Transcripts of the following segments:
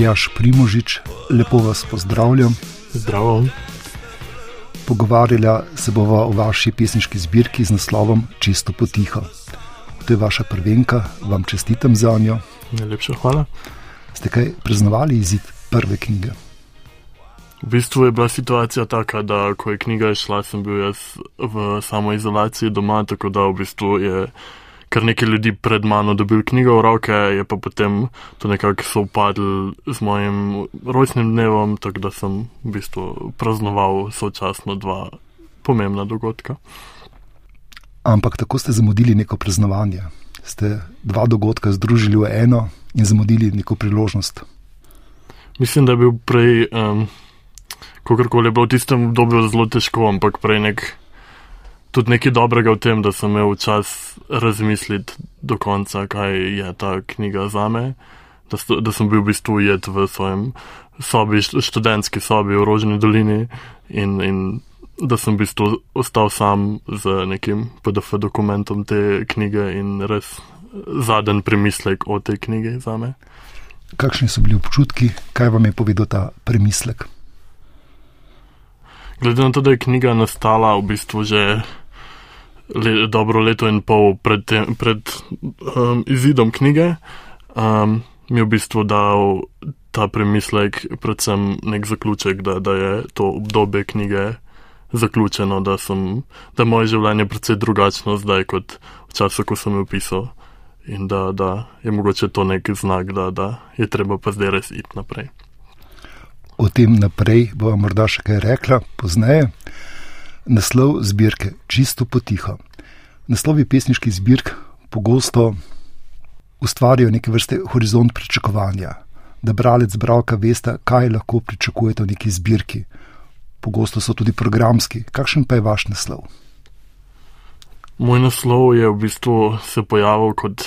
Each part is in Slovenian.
Aljaš Primožič, lepo vas pozdravljam. Zdravo. Pogovarjala se bova o vaši pesniški zbirki z naslovom Čisto potiho. To je vaša prvenka, vam čestitam za njo. Najlepša hvala. Ste kaj praznovali izid prve knjige? V bistvu je bila situacija taka, da ko je knjiga išla, sem bil jaz v samoizolaciji doma, tako da v bistvu je kar nekaj ljudi pred mano dobil knjigo v roke, je pa potem to nekako sovpadlo z mojim rojstnim dnevom, tako da sem v bistvu praznoval sočasno dva pomembna dogodka. Ampak tako ste zamudili neko praznovanje. Ste dva dogodka združili v eno in zamudili neko priložnost. Mislim, da je bil prej. Um, kakorkoli je bilo v tistem obdobju zelo težko, ampak prej nek, tudi nekaj dobrega v tem, da sem imel čas razmisliti do konca, kaj je ta knjiga za me, da, da sem bil v bistvu ujet v svojem sobi, študentski sobi v Rožni dolini in, in da sem v bistvu ostal sam z nekim PDF dokumentom te knjige in res zadnji premislek o tej knjigi za me. Kakšni so bili občutki, kaj vam je povedal ta premislek? Glede na to, da je knjiga nastala v bistvu že le, dobro leto in pol pred, te, pred um, izidom knjige, um, mi je v bistvu dal ta premislek, predvsem nek zaključek, da, da je to obdobje knjige zaključeno, da, sem, da je moje življenje precej drugačno zdaj kot v času, ko sem jo pisal. In da, da je mogoče to nek znak, da, da je treba pa zdaj res iti naprej o tem naprej bo morda še kaj rekla pozneje. Naslov zbirke Čisto potiho. Naslovi pesniških zbirk pogosto ustvarjajo neke vrste horizont pričakovanja, da bralec, bralka veste, kaj lahko pričakujete v neki zbirki. Pogosto so tudi programski. Kakšen pa je vaš naslov? Moj naslov je v bistvu se pojavil kot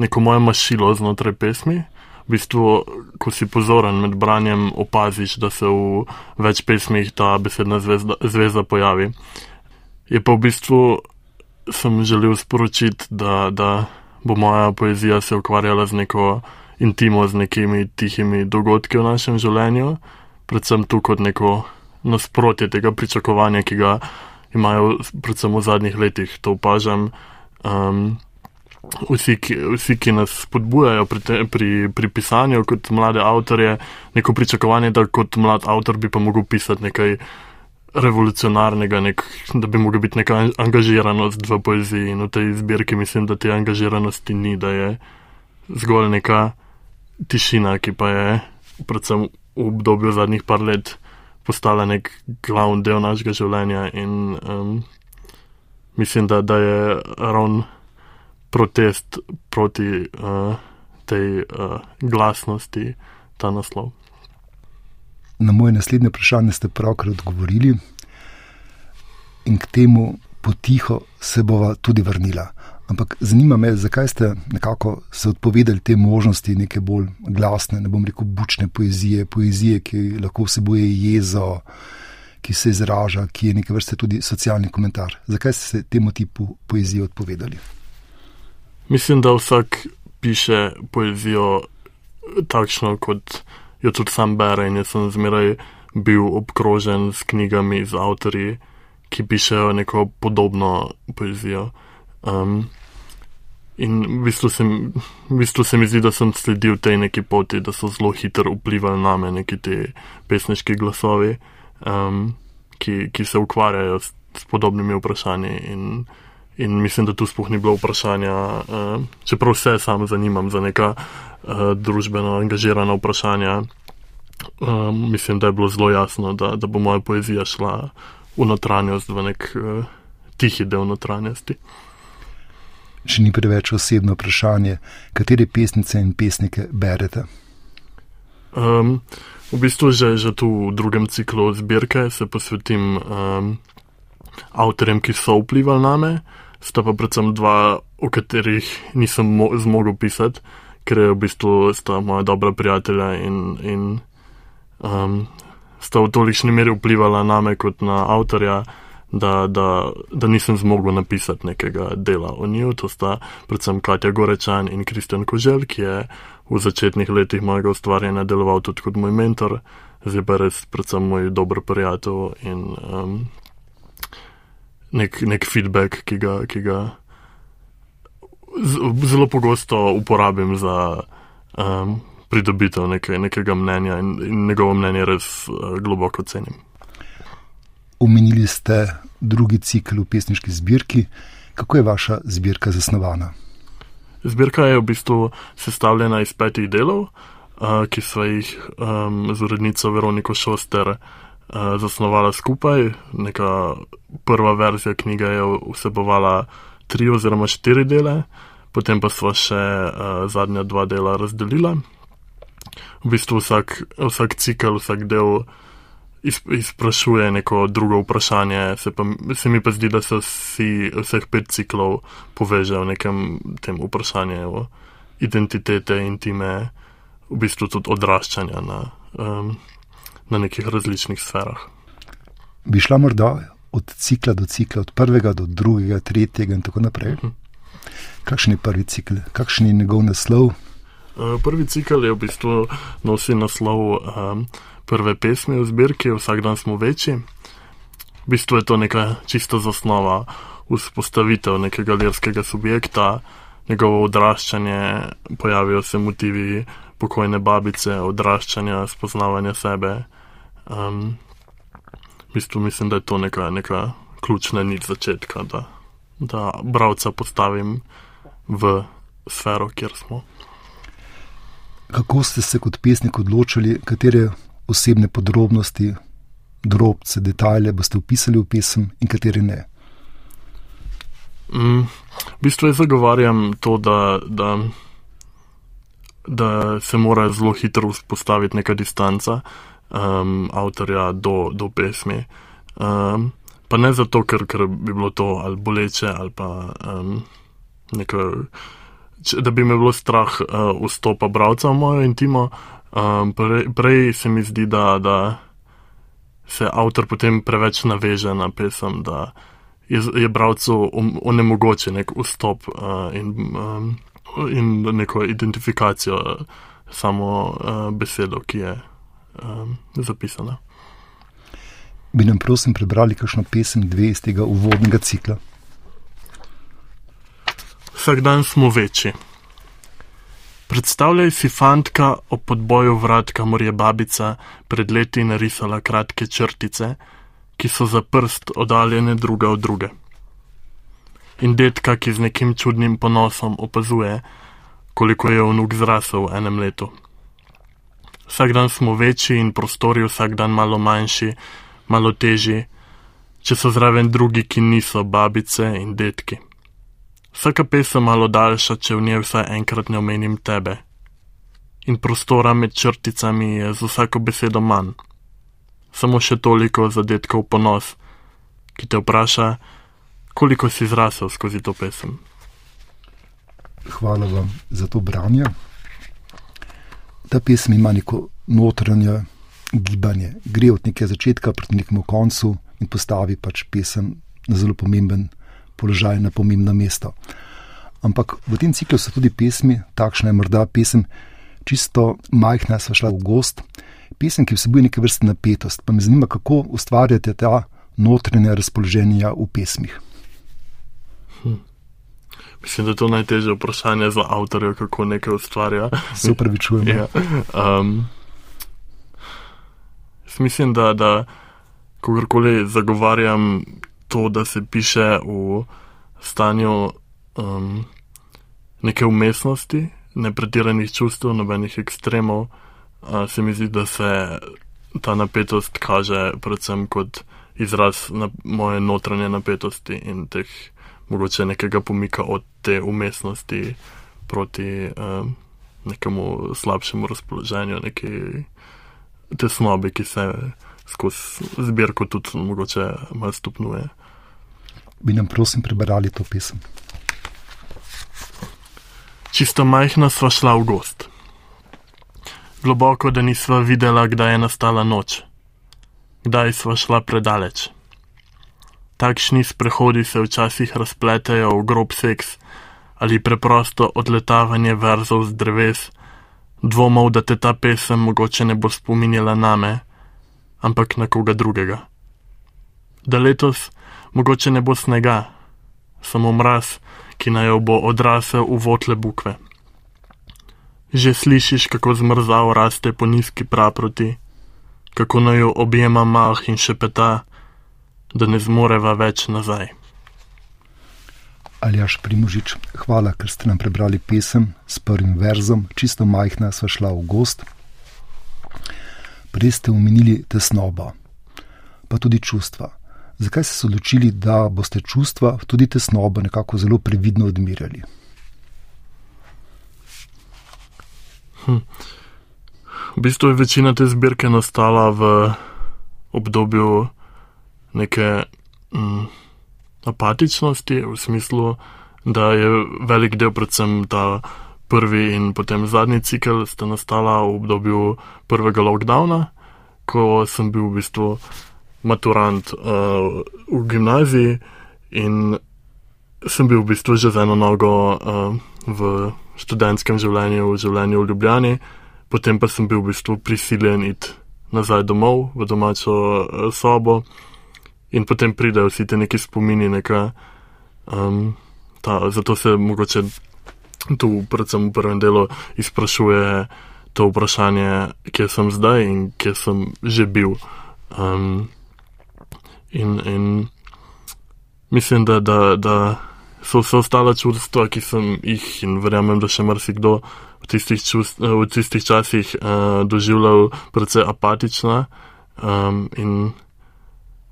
neko moje mašilo znotraj pesmi v bistvu, ko si pozoren med branjem, opaziš, da se v več pesmih ta besedna zvezda, zvezda pojavi. Je pa v bistvu sem želel sporočiti, da, da bo moja poezija se ukvarjala z neko intimo, z nekimi tihimi dogodki v našem življenju, predvsem tu kot neko nasprotje tega pričakovanja, ki ga imajo predvsem v zadnjih letih, to opažam. Um, vsi, ki, vsi, ki nas spodbujajo pri, te, pri, pri pisanju kot mlade avtorje, neko pričakovanje, da kot mlad avtor bi pa mogel pisati nekaj revolucionarnega, nek, da bi mogel biti neka angažiranost v poeziji. In v tej zbirki mislim, da te angažiranosti ni, da je zgolj neka tišina, ki pa je predvsem v obdobju zadnjih par let postala nek glavni del našega življenja. In um, mislim, da, da je ravno protest proti uh, tej uh, glasnosti, ta naslov. Na moje naslednje vprašanje ste pravkar odgovorili, in k temu potiho se bova tudi vrnila. Ampak zanima me, zakaj ste nekako se odpovedali te možnosti neke bolj glasne, ne bom rekel bučne poezije, poezije, ki lahko vseboje jezo, ki se izraža, ki je neke vrste tudi socialni komentar. Zakaj ste se temu tipu poezije odpovedali? Mislim, da vsak piše poezijo takšno, kot jo tudi sam bere. In jaz sem zmeraj bil obkrožen s knjigami, z avtorji, ki pišejo neko podobno poezijo. Um, in v bistvu, se, v bistvu se mi zdi, da sem sledil tej neki poti, da so zelo hitro vplivali na me neki ti pesniški glasovi, um, ki, ki se ukvarjajo s, s podobnimi vprašanji. In, In mislim, da tu sploh ni bilo vprašanja, uh, čeprav vse sam zanimam za neka uh, družbeno angažirana vprašanja. Um, mislim, da je bilo zelo jasno, da, da bo moja poezija šla v notranjost, v nek uh, tihi del notranjosti. Če ni preveč osebno vprašanje, katere pesnice in pesnike berete? Um, v bistvu že, že tu v drugem ciklu zbirke se posvetim um, avtorjem, ki so vplivali na me sta pa predvsem dva, o katerih nisem mo zmogel pisati, ker v bistvu sta moja dobra prijatelja in, in um, sta v tolikšni meri vplivala na me kot na avtorja, da, da, da nisem zmogel napisati nekega dela o njiju. To sta predvsem Katja Gorečan in Kristjan Kožel, ki je v začetnih letih mojega ustvarjanja deloval tudi kot moj mentor, zdaj pa res predvsem moj dober prijatelj in um, nek, nek feedback, ki ga, ki ga zelo pogosto uporabim za um, pridobitev neke, nekega mnenja in, in njegovo mnenje res uh, globoko cenim. Omenili ste drugi cikl v pesniški zbirki. Kako je vaša zbirka zasnovana? Zbirka je v bistvu sestavljena iz petih delov, uh, ki so jih um, z urednico Veroniko Šoster uh, zasnovala skupaj. Neka prva verzija knjige je vsebovala tri oziroma štiri dele, potem pa smo še uh, zadnja dva dela razdelila. V bistvu vsak, vsak cikl, vsak del izprašuje neko drugo vprašanje, se, pa, se mi pa zdi, da se vsi, vseh pet ciklov poveže v nekem tem vprašanju identitete, intime, v bistvu tudi odraščanja na, um, na nekih različnih sferah. Bi šla morda od cikla do cikla, od prvega do drugega, tretjega in tako naprej. Uh mhm. -huh. Kakšen je prvi cikl, kakšen je njegov naslov? Uh, prvi cikl je v bistvu nosi naslov um, prve pesmi v zbirki, vsak dan smo večji. V bistvu je to neka čista zasnova, vzpostavitev nekega lirskega subjekta, njegovo odraščanje, pojavijo se motivi pokojne babice, odraščanja, spoznavanja sebe. Um, v bistvu mislim, da je to neka, neka ključna nit začetka, da, da bravca postavim v sfero, kjer smo. Kako ste se kot pesnik odločili, katere osebne podrobnosti, drobce, detajle boste upisali v pesem in kateri ne? Mm, v bistvu jaz zagovarjam to, da, da, da se mora zelo hitro vzpostaviti neka distanca um, avtorja do, do pesmi. Um, pa ne zato, ker, ker bi bilo to ali boleče ali pa um, neko. Da bi me bilo strah uh, vstopa bralca v mojo intimo, Um, prej, prej se mi zdi, da, da se avtor potem preveč naveže na pesem, da je, je bralcu onemogoče nek vstop uh, in, um, in neko identifikacijo uh, samo uh, besedo, ki je um, zapisana. Bi nam prosim prebrali kakšno pesem, dve iz tega uvodnega cikla? Vsak dan smo večji. Predstavljaj si fantka ob podboju vrat, kamor je babica pred leti narisala kratke črtice, ki so za prst oddaljene druga od druge. In detka, ki z nekim čudnim ponosom opazuje, koliko je vnuk zrasel v enem letu. Vsak dan smo večji in prostori vsak dan malo manjši, malo težji, če so zraven drugi, ki niso babice in detki. Vsaka pesem malo daljša, če v njej vsaj enkrat ne omenim tebe. In prostora med črticami je z vsako besedo manj. Samo še toliko zadetkov ponos, ki te vpraša, koliko si zrasel skozi to pesem. Hvala vam za to branje. Ta pesem ima neko notranje gibanje, gre od nekega začetka proti nekemu koncu in postavi pač pesem na zelo pomemben položaj na pomembno mesto. Ampak v tem ciklu so tudi pesmi, takšna je morda pesem, čisto majhna, sva šla v gost, pesem, ki vsebuje neke vrste napetost. Pa me zanima, kako ustvarjate ta notranja razpoloženja v pesmih. Mislim, da je to najtežje vprašanje za avtorja, kako nekaj ustvarja. Se upravičujem. Ja. Um, mislim, da, da kogarkoli zagovarjam to, da se piše v stanju um, neke umestnosti, ne pretiranih čustev, nobenih ekstremov, uh, se mi zdi, da se ta napetost kaže predvsem kot izraz na moje notranje napetosti in teh mogoče nekega pomika od te umestnosti proti um, nekemu slabšemu razpoloženju, neki tesnobi, ki se skozi zbirko tudi mogoče malo stopnjuje bi nam prosim prebrali to pesem. Čisto majhna sva šla v gost. Globoko, da nisva videla, kdaj je nastala noč, kdaj sva šla predaleč. Takšni sprehodi se včasih razpletejo v grob seks ali preprosto odletavanje verzov z dreves, dvomov, da te ta pesem mogoče ne bo spominjala name, ampak na koga drugega. Da letos mogoče ne bo snega, samo mraz, ki naj jo bo odrasel v votle bukve. Že slišiš, kako zmrzal raste po nizki praproti, kako naj jo objema mah in šepeta, da ne zmoreva več nazaj. Aljaš Primožič, hvala, ker ste nam prebrali pesem s prvim verzom, čisto majhna sva šla v gost. Prej ste omenili tesnobo, pa tudi čustva. Zakaj ste se odločili, da boste čustva, tudi tesnobo, nekako zelo previdno odmirali? Hm. V bistvu je večina te zbirke nastala v obdobju neke mm, apatičnosti, v smislu, da je velik del, predvsem ta prvi in potem zadnji cikl, sta nastala v obdobju prvega lockdowna, ko sem bil v bistvu maturant uh, v gimnaziji in sem bil v bistvu že z eno nogo uh, v študentskem življenju, v življenju v Ljubljani, potem pa sem bil v bistvu prisiljen iti nazaj domov v domačo uh, sobo in potem pridejo vsi ti neki spomini, neka, um, ta, zato se mogoče tu, predvsem v prvem delu, izprašuje to vprašanje, kje sem zdaj in kje sem že bil. Um, In, in mislim, da, da, da so vse ostale čustva, ki sem jih in verjamem, da še marsikdo v tistih, čust, v tistih časih uh, doživljal, precej apatična. Um, in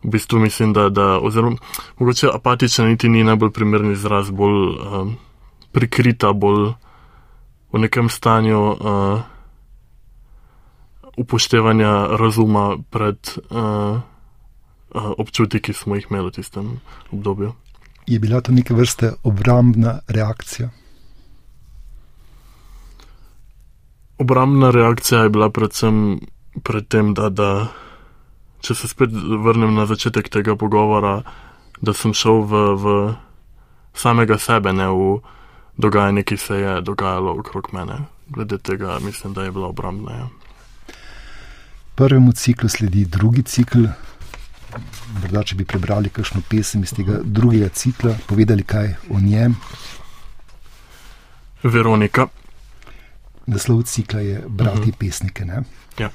v bistvu mislim, da, da oziroma mogoče apatična niti ni najbolj primerni izraz, bolj um, prikrita, bolj v nekem stanju. Uh, Upoštevanja razuma pred uh, občutki, ki smo jih imeli v tistem obdobju. Je bila to neke vrste obrambna reakcija? Obrambna reakcija je bila predvsem pred tem, da, da če se spet vrnem na začetek tega pogovora, da sem šel v, v samega sebe, ne v dogajanje, ki se je dogajalo okrog mene. Glede tega mislim, da je bila obrambna. Ja. Prvemu ciklu sledi drugi cikl, morda če bi prebrali kakšno pesem iz tega drugega cikla, povedali kaj o njem. Veronika. Naslov cikla je Brati uh mhm. -huh. pesnike. Ja. Ja.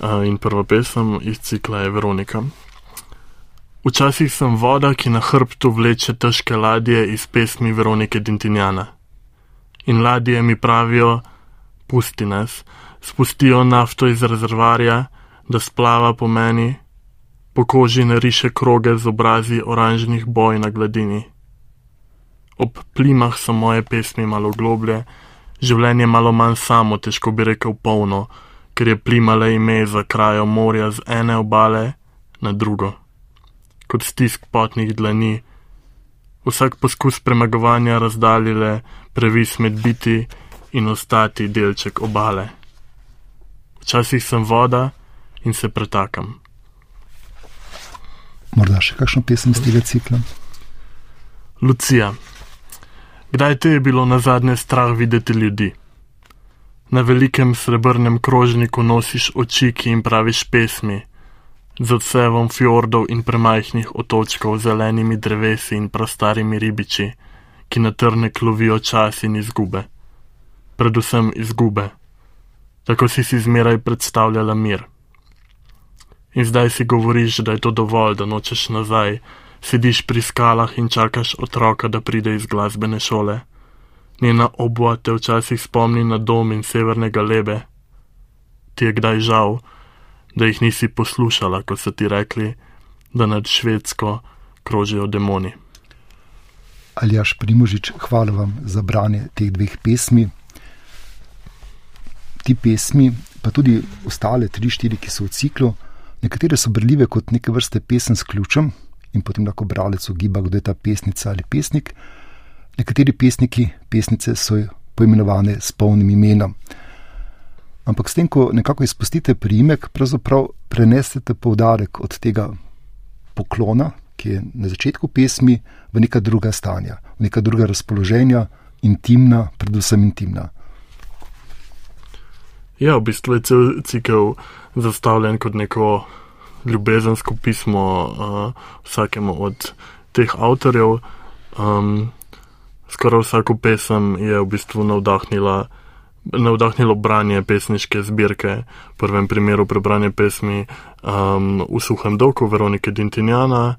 In prva pesem iz cikla je Veronika. Včasih sem voda, ki na hrbtu vleče težke ladje iz pesmi Veronike Dintinjana. In ladje mi pravijo: Pusti nas, spustijo nafto iz rezervarja, da splava po meni, po koži nariše kroge z obrazi oranžnih boj na gladini. Ob plimah so moje pesmi malo globlje, življenje malo manj samo, težko bi rekel polno, ker je plimale ime za krajo morja z ene obale na drugo. Kot stisk potnih dlani, vsak poskus premagovanja razdaljile previs med biti in ostati delček obale. Včasih sem voda in se pretakam. Morda še kakšno pesem iz tega cikla? Lucija, kdaj te je bilo na zadnje strah videti ljudi? Na velikem srebrnem krožniku nosiš oči, ki jim praviš pesmi, z odsevom fjordov in premajhnih otočkov, zelenimi drevesi in prastarimi ribiči, ki na trne klovijo čas in izgube. Predvsem izgube. Tako si si zmeraj predstavljala mir. In zdaj si govoriš, da je to dovolj, da nočeš nazaj, sediš pri skalah in čakaš otroka, da pride iz glasbene šole. Njena obva te včasih spomni na dom in severnega lebe. Ti je kdaj žal, da jih nisi poslušala, ko so ti rekli, da nad švedsko krožijo demoni. Aljaš Primožič, hvala vam za branje teh dveh pesmi. Ti pesmi, pa tudi ostale tri, štiri, ki so v ciklu, Nekatere so brljive kot neke vrste pesem s ključem in potem lahko bralec ugiba, kdo je ta pesnica ali pesnik. Nekateri pesniki, pesnice so poimenovane s polnim imenom. Ampak s tem, ko nekako izpustite priimek, pravzaprav prenesete poudarek od tega poklona ki je na začetku pesmi, v neka druga stanja, v neka druga razpoloženja, intimna, predvsem intimna. Ja, v bistvu je cel cikel zastavljen kot neko ljubezensko pismo uh, vsakemu od teh avtorjev. Um, skoraj vsako pesem je v bistvu navdahnila. Navdahnilo branje pesniške zbirke, v prvem primeru prebranje pesmi um, V suhem dolgu Veronike Dintinjana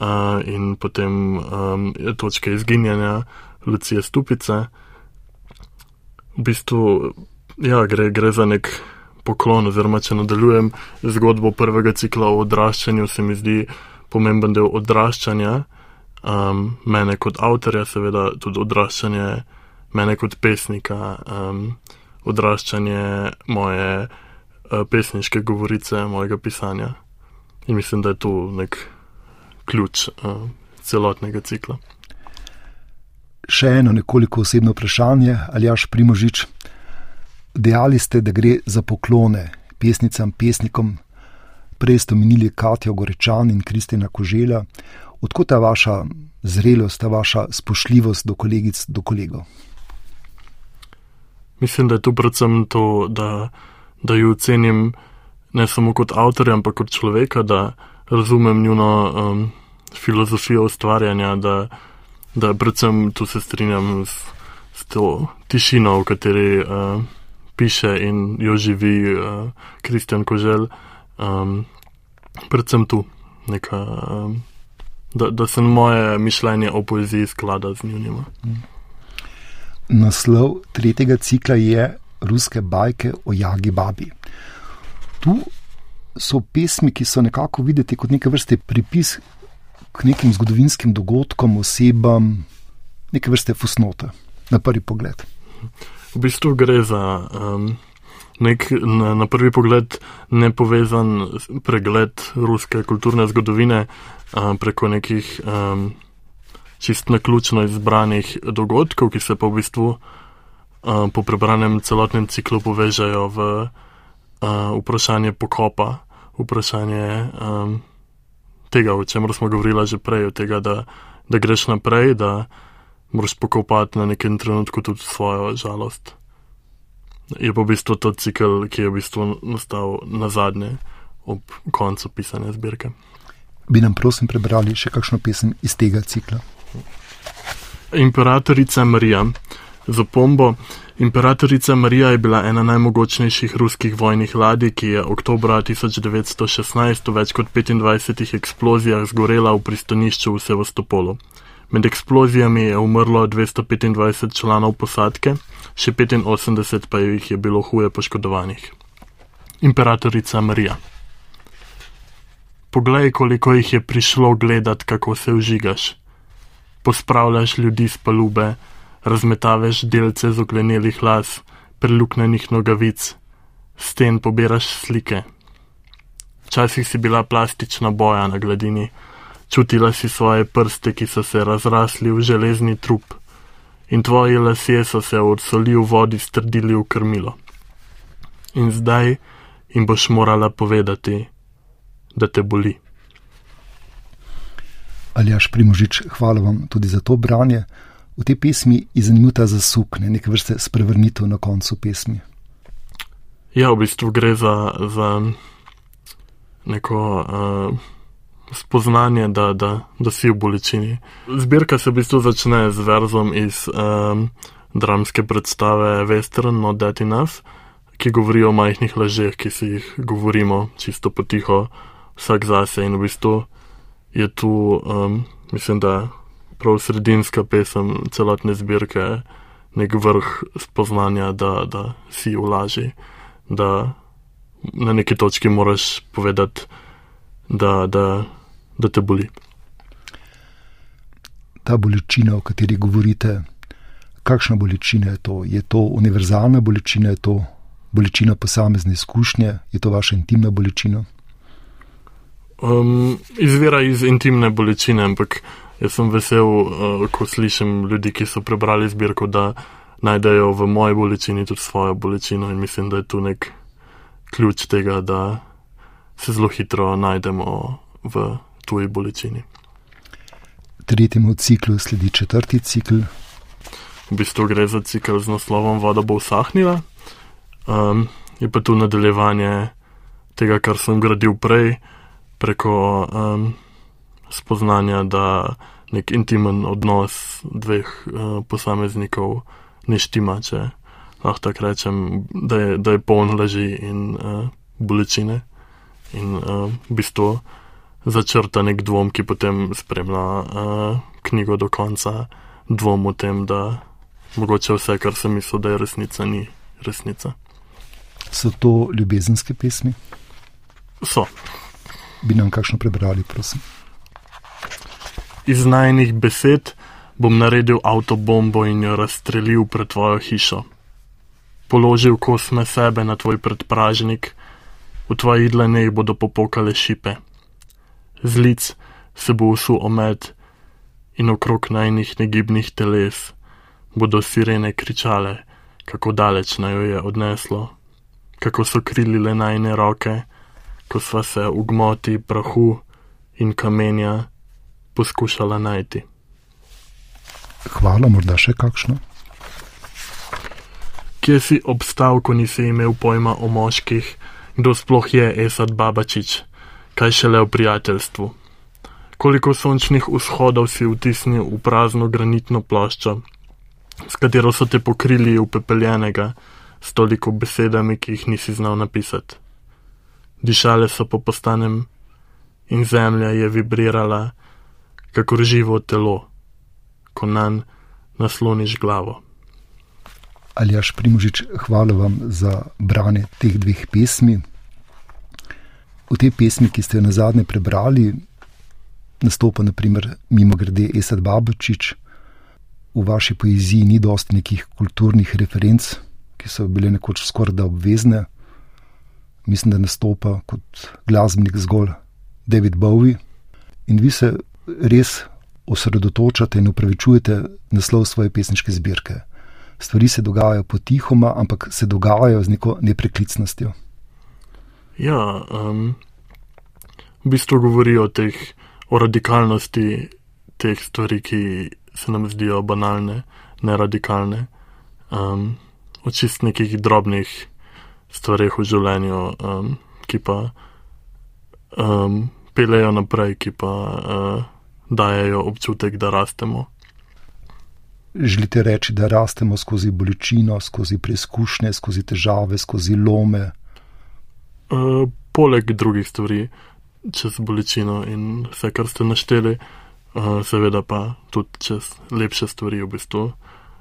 uh, in potem um, točke izginjanja Lucije Stupice. V bistvu ja, gre, gre za nek poklon, oziroma če nadaljujem zgodbo prvega cikla o odraščanju, se mi zdi pomemben del odraščanja, um, mene kot avtorja, seveda tudi odraščanje mene kot pesnika, um, odraščanje moje uh, pesniške govorice, mojega pisanja. In mislim, da je to nek ključ uh, celotnega cikla. Še eno nekoliko osebno vprašanje, ali jaš primožič. Dejali ste, da gre za poklone pesnicam, pesnikom, prej ste omenili Katijo Gorečan in Kristina Kožela. Odkot ta vaša zrelost, ta vaša spoštljivost do kolegic, do kolegov? Mislim, da je to predvsem to, da, da jo ocenim ne samo kot avtorja, ampak kot človeka, da razumem njuno um, filozofijo ustvarjanja, da, da predvsem tu se strinjam s, s to tišino, v kateri. Uh, piše in jo živi Kristjan uh, Kožel, um, predvsem tu, neka, um, da, da se moje mišljenje o poeziji sklada z njima. Naslov tretjega cikla je Ruske bajke o Jagi Babi. Tu so pesmi, ki so nekako videti kot neke vrste pripis k nekim zgodovinskim dogodkom, osebam, neke vrste fusnota na prvi pogled. V bistvu gre za um, nek na, na prvi pogled nepovezan pregled ruske kulturne zgodovine um, preko nekih um, čist naključno izbranih dogodkov, ki se pa v bistvu um, po prebranem celotnem ciklu povežajo v uh, vprašanje pokopa, vprašanje um, tega, o čemer smo govorili že prej, tega, da, da greš naprej, da moraš pokopati na nekem trenutku tudi svojo žalost. Je pa v bistvu to cikl, ki je v bistvu nastal na zadnje, ob koncu pisanja zbirke. Bi nam prosim prebrali še kakšno pesem iz tega cikla? Imperatorica Marija. Za pombo. Imperatorica Marija je bila ena najmogočnejših ruskih vojnih ladij, ki je oktobra 1916 v več kot 25 eksplozijah zgorela v pristanišču v Sevastopolu. Med eksplozijami je umrlo 225 članov posadke, še 85 pa jih je bilo huje poškodovanih. Imperatorica Marija. Poglej, koliko jih je prišlo gledat, kako se užigaš. Pospravljaš ljudi z palube, razmetaveš delce z oglenelih las, preluknenih nogavic, sten pobiraš slike. Včasih si bila plastična boja na gladini. Čutila si svoje prste, ki so se razrasli v železni trup, in tvoji lasje so se od soli v vodi strdili v krmilo. In zdaj jim boš morala povedati, da te boli. Aljaš Primožič, hvala vam tudi za to branje. V tej pesmi je zanimivo ta zasukne, neke vrste spremenitev na koncu pesmi. Ja, v bistvu gre za, za neko. Uh, spoznanje, da, da, da si v bolečini. Zbirka se v bistvu začne z verzom iz um, dramske predstave Western, Not That Enough, ki govori o majhnih lažeh, ki si jih govorimo čisto potiho, vsak zase. In v bistvu je tu, um, mislim, da prav sredinska pesem celotne zbirke, nek vrh spoznanja, da, da si v laži, da na neki točki moraš povedati, da, da da te boli. Ta bolečina, o kateri govorite, kakšna bolečina je to? Je to univerzalna bolečina, je to bolečina posamezne izkušnje, je to vaša intimna bolečina? Um, izvira iz intimne bolečine, ampak jaz sem vesel, uh, ko slišim ljudi, ki so prebrali zbirko, da najdejo v moji bolečini tudi svojo bolečino in mislim, da je tu nek ključ tega, da se zelo hitro najdemo v tuji bolečini. tretjemu ciklu sledi četrti cikl. V bistvu gre za cikl z naslovom Voda bo usahnila. Um, je pa tu nadaljevanje tega, kar sem gradil prej, preko um, spoznanja, da nek intimen odnos dveh uh, posameznikov ne štima, če lahko tako rečem, da je, da je poln laži in uh, bolečine. In uh, v bistvu začrta nek dvom, ki potem spremlja uh, knjigo do konca, dvom o tem, da mogoče vse, kar sem mislil, da je resnica, ni resnica. So to ljubezenske pesmi? So. Bi nam kakšno prebrali, prosim. Iz najnih besed bom naredil avtobombo in jo razstrelil pred tvojo hišo. Položil kosme sebe na tvoj predpražnik, v tvoji dlanej bodo popokale šipe z lic se bo usul omet in okrog najnih negibnih teles bodo sirene kričale, kako daleč naj jo je odneslo, kako so krilile najne roke, ko sva se v gmoti prahu in kamenja poskušala najti. Hvala, morda še kakšno. Kje si obstal, ko nisi imel pojma o moških, kdo sploh je Esad Babačič? Kaj šele v prijateljstvu. Koliko sončnih vzhodov si vtisnil v prazno granitno ploščo, s katero so te pokrili upepeljenega, s toliko besedami, ki jih nisi znal napisati. Dišale so po postanem in zemlja je vibrirala, kakor živo telo, ko nan nasloniš glavo. Aljaš Primožič, hvala vam za branje teh dveh pesmi. V tej pesmi, ki ste jo na zadnje prebrali, nastopa naprimer mimo grede Esad Babačič. V vaši poeziji ni dosti nekih kulturnih referenc, ki so bile nekoč skoraj da obvezne. Mislim, da nastopa kot glasbenik zgolj David Bowie in vi se res osredotočate in upravičujete naslov svoje pesniške zbirke. Stvari se dogajajo potihoma, ampak se dogajajo z neko nepreklicnostjo. Ja, um, v bistvu govori o, teh, o radikalnosti teh stvari, ki se nam zdijo banalne, ne radikalne, um, o čist nekih drobnih stvarih v življenju, um, ki pa um, pelejo naprej, ki pa uh, dajo občutek, da rastemo. Želite reči, da rastemo skozi bolečino, skozi preizkušnje, skozi težave, skozi lome? Uh, poleg drugih stvari, čez bolečino in vse, kar ste našteli, uh, seveda pa tudi čez lepše stvari v bistvu.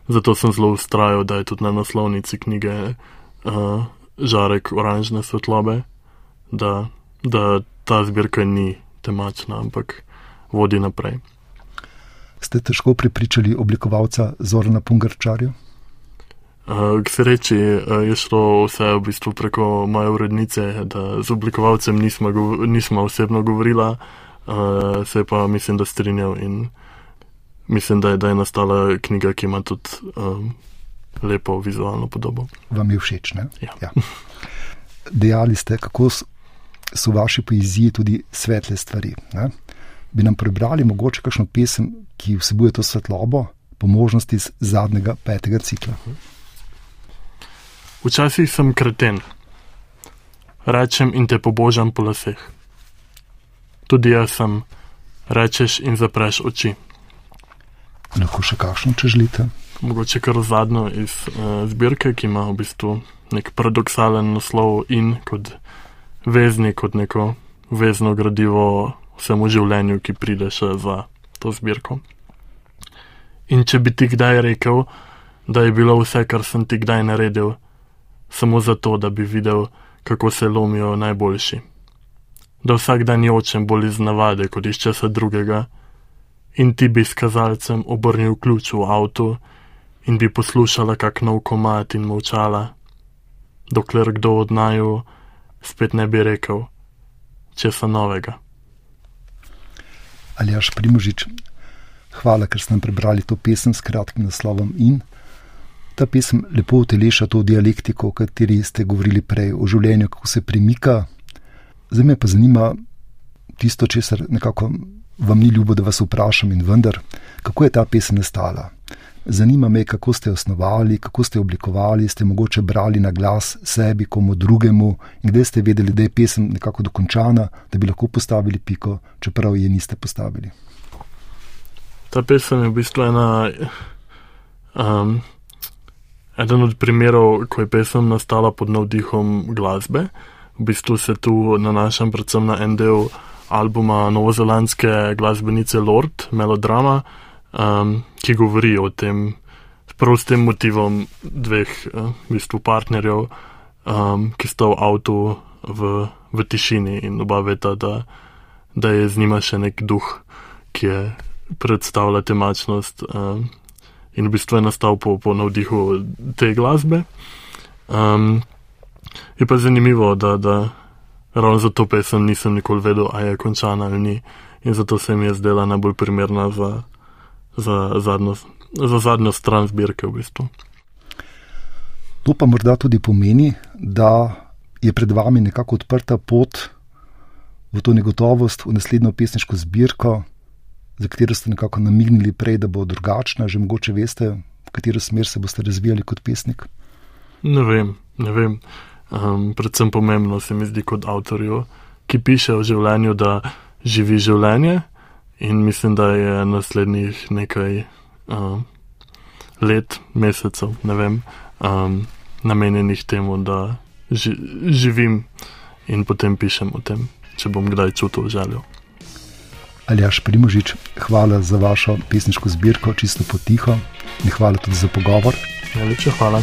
Zato sem zelo ustrajal, da je tudi na naslovnici knjige uh, Žarek oranžne svetlobe, da, da ta zbirka ni temačna, ampak vodi naprej. Ste težko pripričali oblikovalca Zorana Pungarčarja? Uh, k sreči uh, je šlo vse v bistvu preko moje urednice, da z oblikovalcem nismo, nismo osebno govorila, uh, se pa mislim, da strinjal in mislim, da je, da je nastala knjiga, ki ima tudi um, lepo vizualno podobo. Vam je všeč, ne? Ja. ja. Dejali ste, kako so v vaši poeziji tudi svetle stvari. Ne? Bi nam prebrali mogoče kakšno pesem, ki vsebuje to svetlobo, po možnosti iz zadnjega petega cikla. Uh -huh. Včasih sem kreten, rečem in te pobožam po laseh. Tudi jaz sem, rečeš in zapreš oči. Lahko še kakšno, če želite? Mogoče kar zadnjo iz uh, zbirke, ki ima v bistvu nek paradoksalen naslov in kot vezni, kot neko vezno gradivo vsemu življenju, ki pride še za to zbirko. In če bi ti kdaj rekel, da je bilo vse, kar sem ti kdaj naredil, samo zato, da bi videl, kako se lomijo najboljši. Da vsak dan jočem bolj iz navade kot iz česa drugega, in ti bi s kazalcem obrnil ključ v avtu in bi poslušala kak nov komat in molčala, dokler kdo od naju spet ne bi rekel česa novega. Ali jaš primožič, hvala, ker ste nam prebrali to pesem s kratkim naslovom in ta pesem lepo uteleša to dialektiko, o kateri ste govorili prej, o življenju, kako se premika. Zdaj me pa zanima tisto, česar nekako vam ni ljubo, da vas vprašam in vendar, kako je ta pesem nastala. Zanima me, kako ste jo osnovali, kako ste jo oblikovali, ste mogoče brali na glas sebi, komu drugemu in kdaj ste vedeli, da je pesem nekako dokončana, da bi lahko postavili piko, čeprav je niste postavili. Ta pesem je v bistvu ena, um, eden od primerov, ko je pesem nastala pod navdihom glasbe. V bistvu se tu nanašam predvsem na en del albuma novozelandske glasbenice Lord, Melodrama um, ki govori o tem, prav s tem motivom dveh uh, v bistvu partnerjev, um, ki sta v avtu v, v tišini in oba veta, da, da je z njima še nek duh, ki je predstavlja temačnost um, in v bistvu je nastal po, po navdihu te glasbe. Um, je pa zanimivo, da, da ravno za to pesem nisem nikoli vedel, ali je končana ali ni. In zato se mi je zdela najbolj primerna za, za zadnjo, za zadnjo stran zbirke. V bistvu. To pa morda tudi pomeni, da je pred vami nekako odprta pot v to negotovost, v naslednjo pesniško zbirko, za katero ste nekako namignili prej, da bo drugačna, že mogoče veste, v katero smer se boste razvijali kot pesnik. Ne vem, ne vem. Um, predvsem pomembno se mi zdi kot avtorju, ki piše o življenju, da živi življenje. In mislim, da je naslednjih nekaj uh, let, mesecev, ne vem, um, namenjenih temu, da ži živim in potem pišem o tem, če bom kdaj čutil željo. Aljaš Primožič, hvala za vašo pesniško zbirko, čisto potiho in hvala tudi za pogovor. Najlepša hvala.